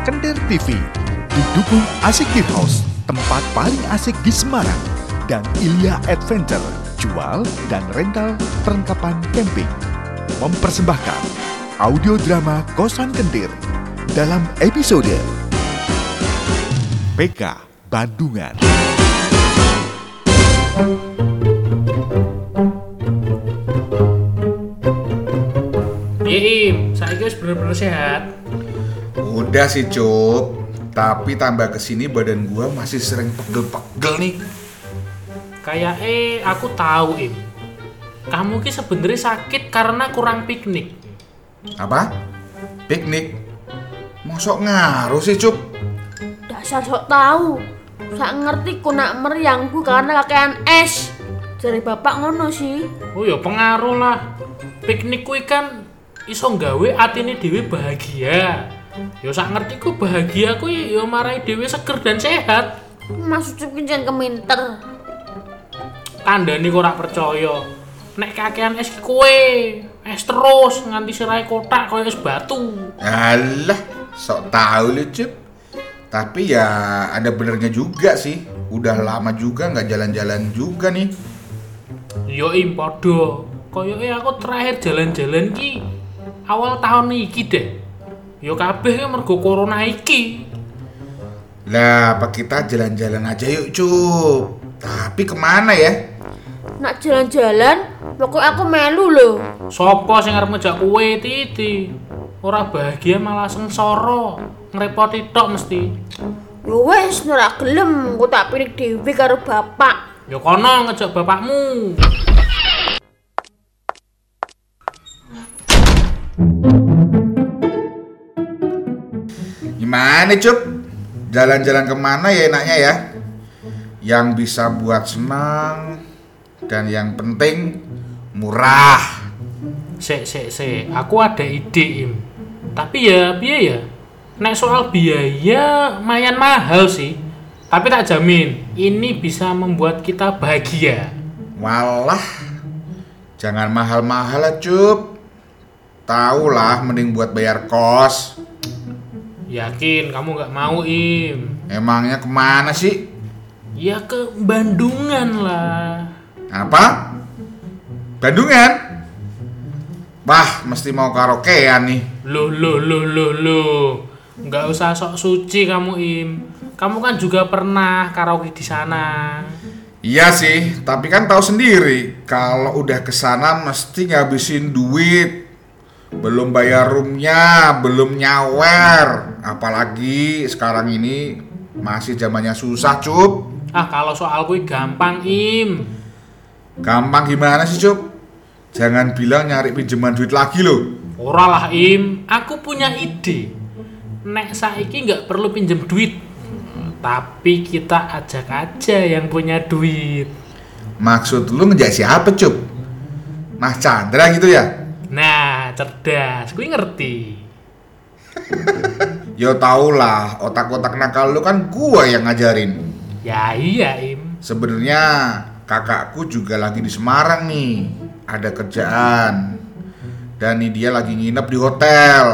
Kender TV. Didukung Asik Gear House, tempat paling asik di Semarang. Dan Ilya Adventure, jual dan rental perlengkapan camping. Mempersembahkan audio drama Kosan Kendir dalam episode PK Bandungan. Iya saya bener-bener sehat. Udah sih Cuk, tapi tambah ke sini badan gua masih sering pegel-pegel nih. Kayak eh aku tahu Im. Kamu ki sebenarnya sakit karena kurang piknik. Apa? Piknik? Mosok ngaruh sih Cuk? Dasar sok tahu. Sak ngerti ku nak meriangku karena kakean es. Dari bapak ngono sih. Oh ya pengaruh lah. Piknik kuwi kan iso nggawe atine dhewe bahagia. Ya sak ngerti ku bahagia kuwi ya marai dhewe seger dan sehat. Mas Ucup ki jan keminter. Kandhane kok ora percaya. Nek kakean es ki kowe, es terus nganti sirahe kotak kaya es batu. Alah, sok tahu lu. Tapi ya ada benernya juga sih. Udah lama juga nggak jalan-jalan juga nih. Yo im padha. Koyoke aku terakhir jalan-jalan ki awal tahun iki deh. Yo kabeh mergo corona iki. Lah, apa kita jalan-jalan aja yuk Cuk? Tapi ke mana ya? Nak jalan-jalan, pokoknya aku melu loh. Sopo sing arep ngejak kowe titi? Ora bahagia malah sengsara. Ngrepoti tok mesti. Yo wes ora gelem, aku tak pinik dhewe karo bapak. Yo kono ngejak bapakmu. Gimana Cuk? Jalan-jalan ke mana ya enaknya ya? Yang bisa buat senang dan yang penting murah. Sek sek sek, aku ada ide im. Tapi ya piye ya? Nek soal biaya lumayan mahal sih. Tapi tak jamin ini bisa membuat kita bahagia. Walah, jangan mahal-mahal lah Cup. Tahu lah, mending buat bayar kos. Yakin kamu nggak mau im? Emangnya ke mana sih? Ya ke Bandungan lah. Apa? Bandungan? Wah, mesti mau karaokean nih. Loh loh loh loh loh. Nggak usah sok suci kamu im. Kamu kan juga pernah karaoke di sana. Iya sih, tapi kan tahu sendiri kalau udah ke sana mesti ngabisin duit. Belum bayar roomnya, belum nyawer. Apalagi sekarang ini masih zamannya susah, Cup. Ah kalau soal kui gampang im. Gampang gimana sih, Cup? Jangan bilang nyari pinjaman duit lagi loh. Ora lah im. Aku punya ide. Nek saiki nggak perlu pinjem duit. Tapi kita ajak aja yang punya duit. Maksud lu ngejak siapa, Cup? Mas Chandra gitu ya? Nah, cerdas. Kui ngerti. Yo tau lah, otak-otak nakal lu kan gua yang ngajarin. Ya iya im. Sebenarnya kakakku juga lagi di Semarang nih, ada kerjaan. Dan nih dia lagi nginep di hotel.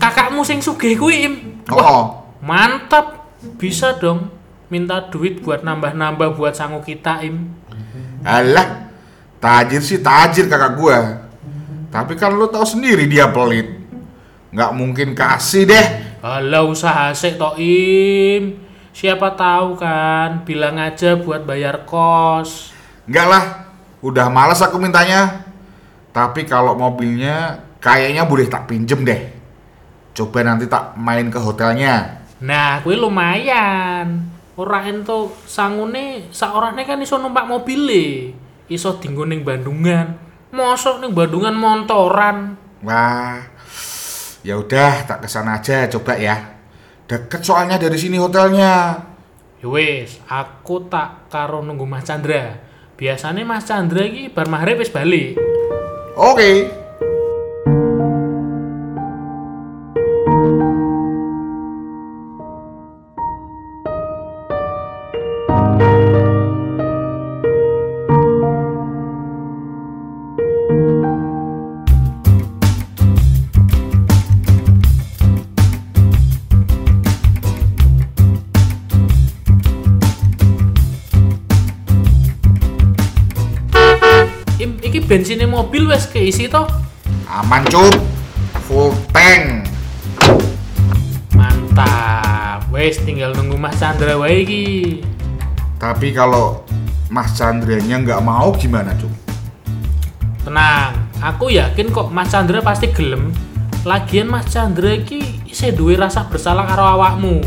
Kakakmu sing sugih kui im. Oh, Mantap. Bisa dong minta duit buat nambah-nambah buat sangu kita im. alah, tajir sih tajir kakak gua. Tapi kan lu tahu sendiri dia pelit. Nggak mungkin kasih deh. Halah usaha sik tok im. Siapa tahu kan bilang aja buat bayar kos. Enggak lah, udah malas aku mintanya. Tapi kalau mobilnya kayaknya boleh tak pinjem deh. Coba nanti tak main ke hotelnya. Nah, kuwi lumayan. Ora ento sangune saorane kan iso numpak mobile. Iso dinggo ning Bandungan. Mosok ning Bandungan montoran. Wah, ya udah tak ke sana aja coba ya. Deket soalnya dari sini hotelnya. Ya wis, aku tak karo nunggu Mas Chandra. Biasanya Mas Chandra iki bar maghrib wis balik. Oke. Bensinnya mobil wes keisi toh. Aman cup, full tank. Mantap. Wes tinggal nunggu Mas Chandra wae iki. Tapi kalau Mas Chandranya nggak mau gimana cup? Tenang, aku yakin kok Mas Chandra pasti gelem. Lagian Mas Chandra iki isih duwe rasa bersalah karo awakmu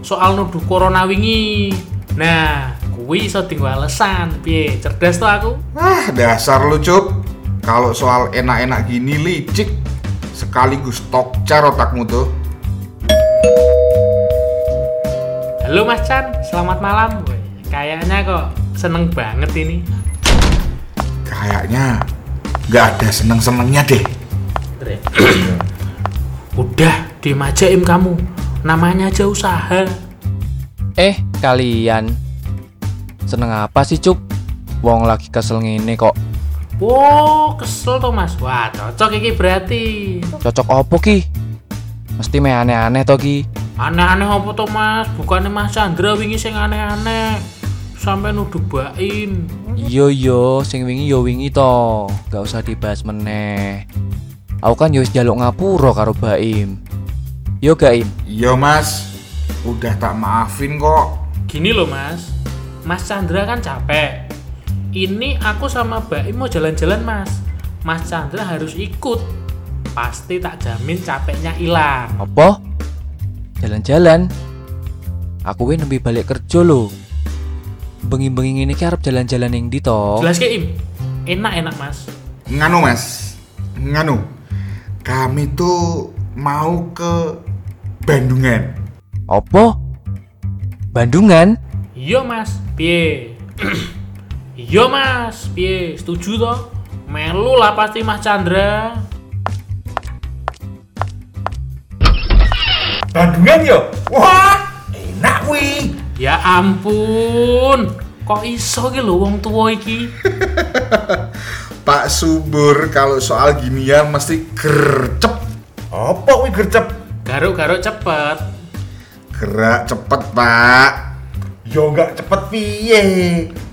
soal nuduh corona wingi. Nah, kuwi iso alasan. Piye? Cerdas tuh aku? Ah dasar lu cup. Kalau soal enak-enak gini licik sekaligus tokcar otakmu tuh. Halo Mas Chan, selamat malam. Woi, Kayaknya kok seneng banget ini. Kayaknya nggak ada seneng-senengnya deh. Udah, diem aja im kamu. Namanya aja usaha. Eh, kalian seneng apa sih, Cuk? Wong lagi kesel ngene kok. Wow, kesel tuh mas. Wah, cocok iki berarti. Cocok opo ki? Mesti me aneh-aneh to ki. Aneh-aneh apa tuh mas? Bukannya mas Chandra wingi sing aneh-aneh. Sampai nuduh baim. Iya yo, sing wingi yo wingi to. Gak usah dibahas meneh. Aku kan yo wis jaluk ngapura karo Baim. Yo gak Im? Iya mas, udah tak maafin kok. Gini loh mas. Mas Chandra kan capek. Ini aku sama Baim mau jalan-jalan mas. Mas Chandra harus ikut. Pasti tak jamin capeknya hilang. Apa? Jalan-jalan. Aku wis nembe balik kerja lho. Bengi-bengi ngene ki arep jalan-jalan ning ndi to? Jelas ke Im? Enak-enak mas. Nganu mas, nganu. Kami tuh mau ke Bandungan. Apa? Bandungan? Iya mas, piye? iya mas, piye? Setuju toh? Melu lah pasti mas Chandra. Bandungan yo? Wah, enak wih. Ya ampun, kok iso ki lho wong tua iki? Pak Subur kalau soal ginian mesti gercep. Apa kuwi gercep? Garuk-garuk cepet. Gerak cepet pak. Yo nggak cepet piye.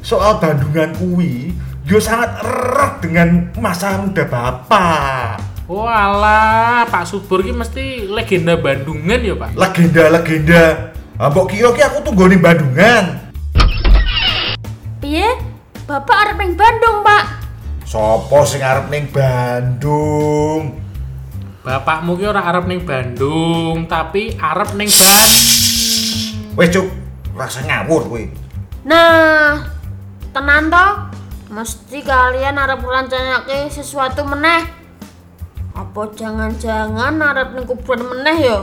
Soal Bandungan kuwi yo sangat erat dengan masa muda Bapak. Walah, Pak Subur ki mesti legenda Bandungan ya Pak. Legenda-legenda. Ah, mbok kira ki aku tuh ning Bandungan. Piye? Bapak arep ning Bandung, Pak. Sopo sing arep ning Bandung? Bapakmu ki ora arep ning Bandung, tapi arep ning Ban. Wes cuk, rasa ngawur kowe. Nah, tenan toh? Mesti kalian arep ngrancanake sesuatu meneh. Apa jangan-jangan arep ning kuburan meneh ya?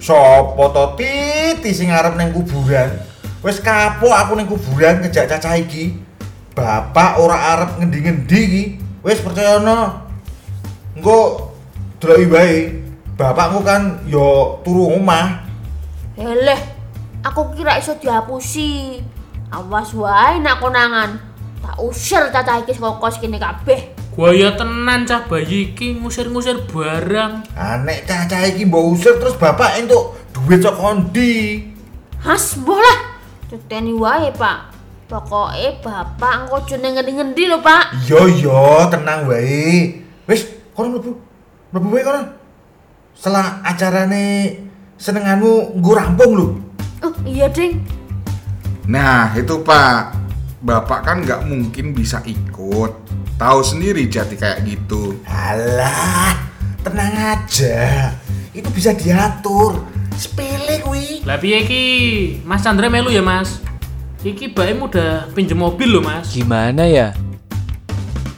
Sopo to titi sing arep ning kuburan? Wes kapok aku ning kuburan ngejak cacah iki. Bapak ora arep ngendi-ngendi iki. Wes percaya no. Engko deloki wae. Bapakmu kan yo turu omah. Heleh, aku kira iso dihapusi. Awas wae nak konangan. Tak usir cacah iki saka kos kene kabeh. Gua ya tenan cah bayi iki ngusir-ngusir barang. Anek cacah iki mbok usir terus bapak entuk duit sok kondi. Hasbuh lah. Ceteni wae, Pak. Pokoke bapak engko ning ngendi-ngendi lho, Pak. Iya iya, tenang wae. Wis, kono mlebu. Mlebu wae kono. Setelah acarane senenganmu nggo rampung lho. Oh, iya, Ding. Nah itu pak, bapak kan nggak mungkin bisa ikut. Tahu sendiri jati kayak gitu. Alah, tenang aja. Itu bisa diatur. Sepele kuwi. Lah piye? Mas Chandra melu ya, Mas? Iki Baim udah pinjem mobil loh, Mas. Gimana ya?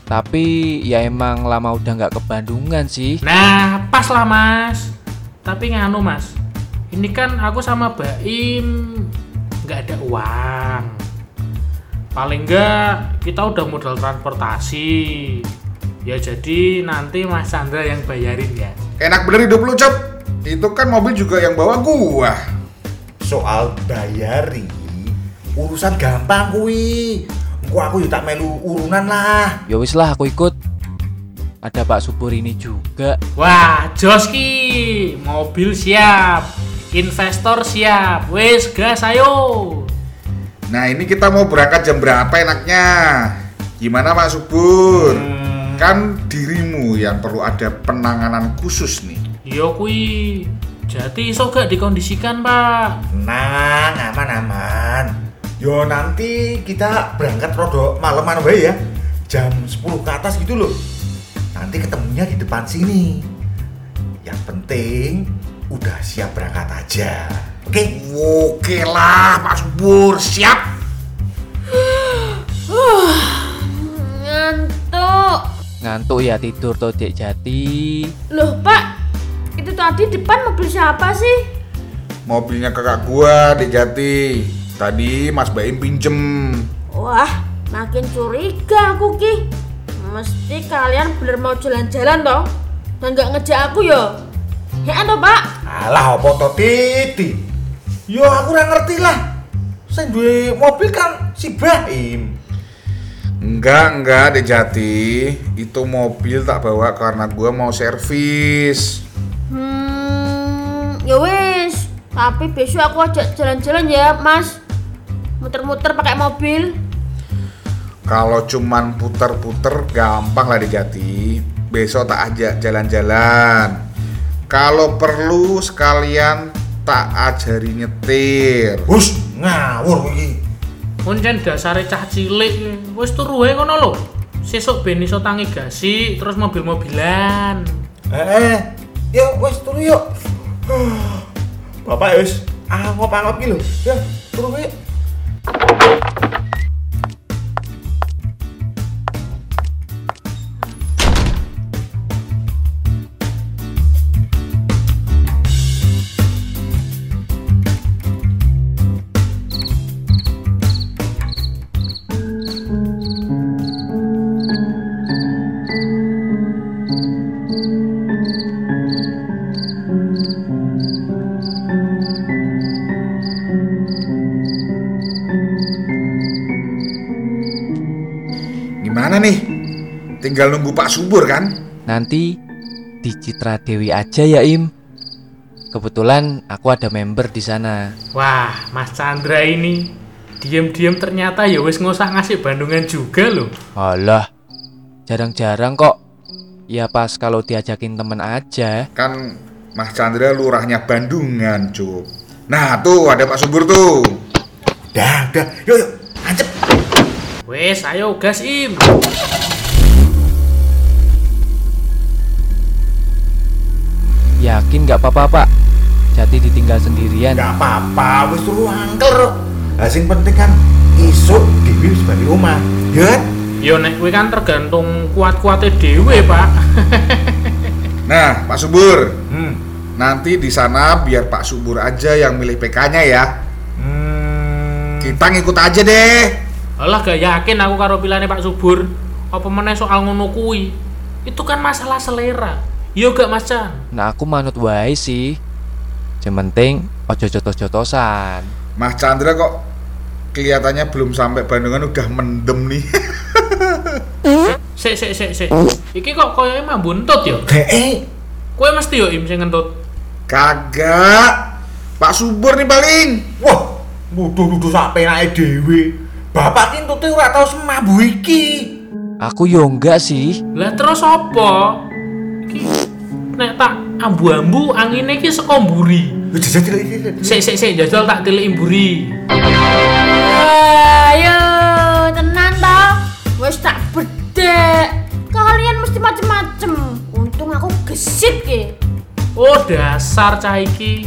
Tapi ya emang lama udah nggak ke Bandungan sih. Nah, pas lah, Mas. Tapi nganu, Mas. Ini kan aku sama Baim nggak ada uang. Paling enggak kita udah modal transportasi. Ya jadi nanti Mas Chandra yang bayarin ya. Enak bener hidup lu cep. Itu kan mobil juga yang bawa gua. Soal bayari, urusan gampang kuwi. Engko aku yo tak melu urunan lah. Ya wis lah aku ikut. Ada Pak Subur ini juga. Wah, jos ki. Mobil siap. Investor siap. Wes gas ayo. Nah ini kita mau berangkat jam berapa enaknya? Gimana Pak Subur? Hmm, Kan dirimu yang perlu ada penanganan khusus nih. Iya kui. Jadi iso gak dikondisikan pak? Tenang, aman-aman. Yo nanti kita berangkat rodok malaman wae ya. Jam 10 ke atas gitu loh. Nanti ketemunya di depan sini. Yang penting udah siap berangkat aja. Oke? Oke lah Pak Subur, siap. Ngantuk. Ngantuk ya tidur tuh Dek Jati. Loh, Pak. Itu tadi depan mobil siapa sih? Mobilnya kakak gua di Jati. Tadi Mas Baim pinjem. Wah, makin curiga aku ki. Mesti kalian bener mau jalan-jalan toh? Dan nggak ngejak aku ya? Ya toh pak? Alah apa to titi? Yo aku ora ngerti lah. Sing duwe mobil kan si Baim. Enggak, enggak di Jati. Itu mobil tak bawa karena gua mau servis. Hmm, ya wis. Tapi besok aku ajak jalan-jalan ya mas. Muter-muter pakai mobil. Kalau cuman puter-puter gampang lah di Jati. Besok tak ajak jalan-jalan. Kalau perlu sekalian tak ajari nyetir. Hus, ngawur iki. Kuncen dasare cah cilik. Wis turu wae ngono lho. Sesuk ben iso tangi gasi terus mobil-mobilan. Eh, eh. Yuk, wes turu yuk. Bapak wis angop-angop iki lho. Ya, turu yuk. Tinggal nunggu Pak Subur kan? Nanti di Citra Dewi aja ya Im. Kebetulan aku ada member di sana. Wah, Mas Chandra ini diam-diam ternyata ya wis ngosah ngasih Bandungan juga loh. Alah, jarang-jarang kok. Ya pas kalau diajakin temen aja. Kan Mas Chandra lurahnya Bandungan, Cuk. Nah, tuh ada Pak Subur tuh. Dah, dah. Yuk, yuk. Ancep. Wes, ayo gas Im. Yakin nggak apa-apa pak? Jati ditinggal sendirian. Enggak apa-apa, wis turu angker. Lah sing penting kan isuk Dewi wis bali omah. Ya. kan? Yo nek kuwi kan tergantung kuat-kuatnya dewe, Pak. Nah, Pak Subur, Hmm. nanti di sana biar Pak Subur aja yang milih PK-nya ya. Hmm. Kita ngikut aja deh. Alah gak yakin aku karo pilane Pak Subur. Apa meneh soal ngono kuwi? Itu kan masalah selera. Yo gak Mas Chan. Nah aku manut wae sih. Yang penting ojo jotos-jotosan. Mas Chandra kok kelihatannya belum sampai Bandungan udah mendem nih. Sik sik sik sik. Iki kok koyoke mah buntut yo. Eh, Kowe mesti yo Im sing ngentut. Kagak. Pak Subur nih paling. wah, nuduh-nuduh sak penake dhewe. Bapak ki entute ora tau semabu iki. Aku yo enggak sih. Lah terus apa? Iki nek tak ambu-ambu angine iki saka mburi. Jajal iki. Sik sik sik jajal tak tiliki mburi. Ayo, tenan toh. Wis tak bedek. Kalian mesti macem-macem. Untung aku gesit ki. Oh dasar cah iki.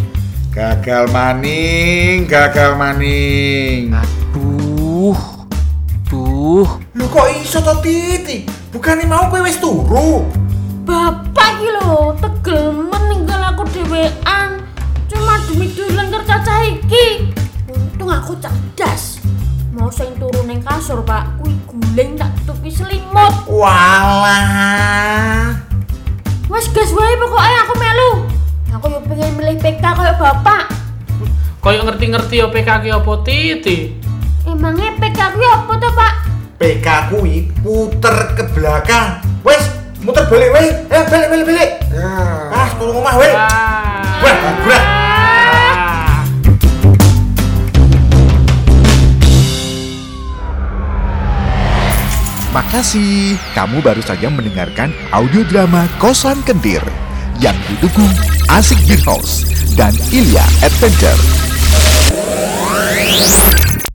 Gagal maning, gagal maning. Aduh. Duh. Lu kok iso to Titi? Bukannya mau kowe wis turu. Bapak ki lho, tegel meninggal aku dhewean. Cuma demi duit lengker cacah iki. Untung aku cerdas. Mau sing turu ning kasur, Pak. Kuwi guling tak tutupi selimut. Walah. Wes gas wae pokoknya aku melu. Aku yo pengen milih PK kayak bapak. Kayak ngerti-ngerti OPK ki apa titi. Emangnya PK kuwi apa tuh, Pak? PK kuwi puter ke belakang. Balik weh. Eh, balik balik balik. Ah, turu omah weh. Wah. Wah, berat. Ah. Makasih, kamu baru saja mendengarkan audio drama Kosan Kendir yang didukung Asik Beer House dan Ilya Adventure.